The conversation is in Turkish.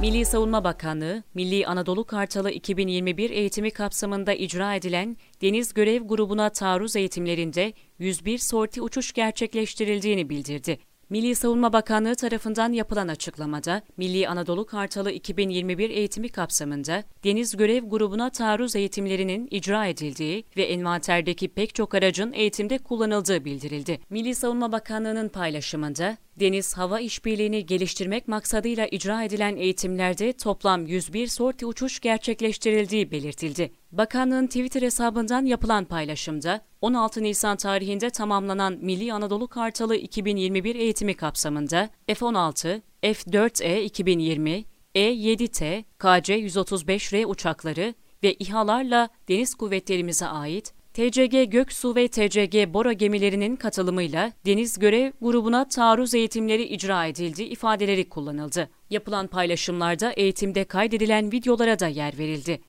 Milli Savunma Bakanlığı, Milli Anadolu Kartalı 2021 eğitimi kapsamında icra edilen Deniz Görev Grubu'na taarruz eğitimlerinde 101 sorti uçuş gerçekleştirildiğini bildirdi. Milli Savunma Bakanlığı tarafından yapılan açıklamada, Milli Anadolu Kartalı 2021 eğitimi kapsamında Deniz Görev Grubu'na taarruz eğitimlerinin icra edildiği ve envanterdeki pek çok aracın eğitimde kullanıldığı bildirildi. Milli Savunma Bakanlığı'nın paylaşımında, deniz hava işbirliğini geliştirmek maksadıyla icra edilen eğitimlerde toplam 101 sorti uçuş gerçekleştirildiği belirtildi. Bakanlığın Twitter hesabından yapılan paylaşımda 16 Nisan tarihinde tamamlanan Milli Anadolu Kartalı 2021 eğitimi kapsamında F-16, F-4E 2020, E-7T, KC-135R uçakları ve İHA'larla deniz kuvvetlerimize ait TCG Göksu ve TCG Bora gemilerinin katılımıyla Deniz Görev grubuna taarruz eğitimleri icra edildi ifadeleri kullanıldı. Yapılan paylaşımlarda eğitimde kaydedilen videolara da yer verildi.